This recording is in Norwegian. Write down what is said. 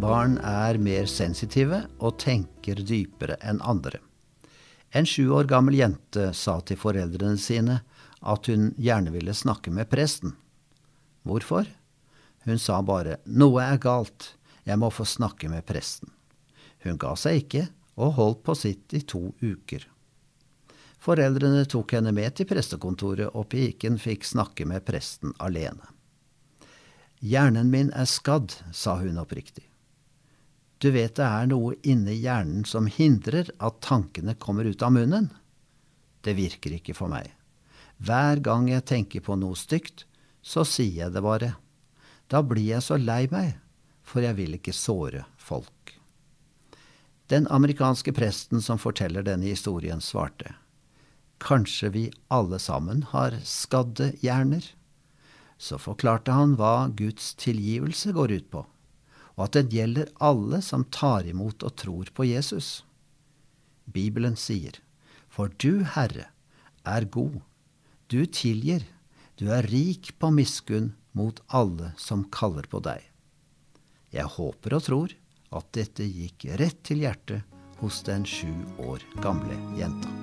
barn er mer sensitive og tenker dypere enn andre. En sju år gammel jente sa til foreldrene sine at hun gjerne ville snakke med presten. Hvorfor? Hun sa bare noe er galt, jeg må få snakke med presten. Hun ga seg ikke og holdt på sitt i to uker. Foreldrene tok henne med til prestekontoret, og piken fikk snakke med presten alene. Hjernen min er skadd, sa hun oppriktig. Du vet det er noe inni hjernen som hindrer at tankene kommer ut av munnen? Det virker ikke for meg. Hver gang jeg tenker på noe stygt, så sier jeg det bare. Da blir jeg så lei meg, for jeg vil ikke såre folk. Den amerikanske presten som forteller denne historien, svarte. Kanskje vi alle sammen har skadde hjerner? Så forklarte han hva Guds tilgivelse går ut på, og at den gjelder alle som tar imot og tror på Jesus. Bibelen sier, For du, Herre, er god, du tilgir, du er rik på miskunn mot alle som kaller på deg. Jeg håper og tror at dette gikk rett til hjertet hos den sju år gamle jenta.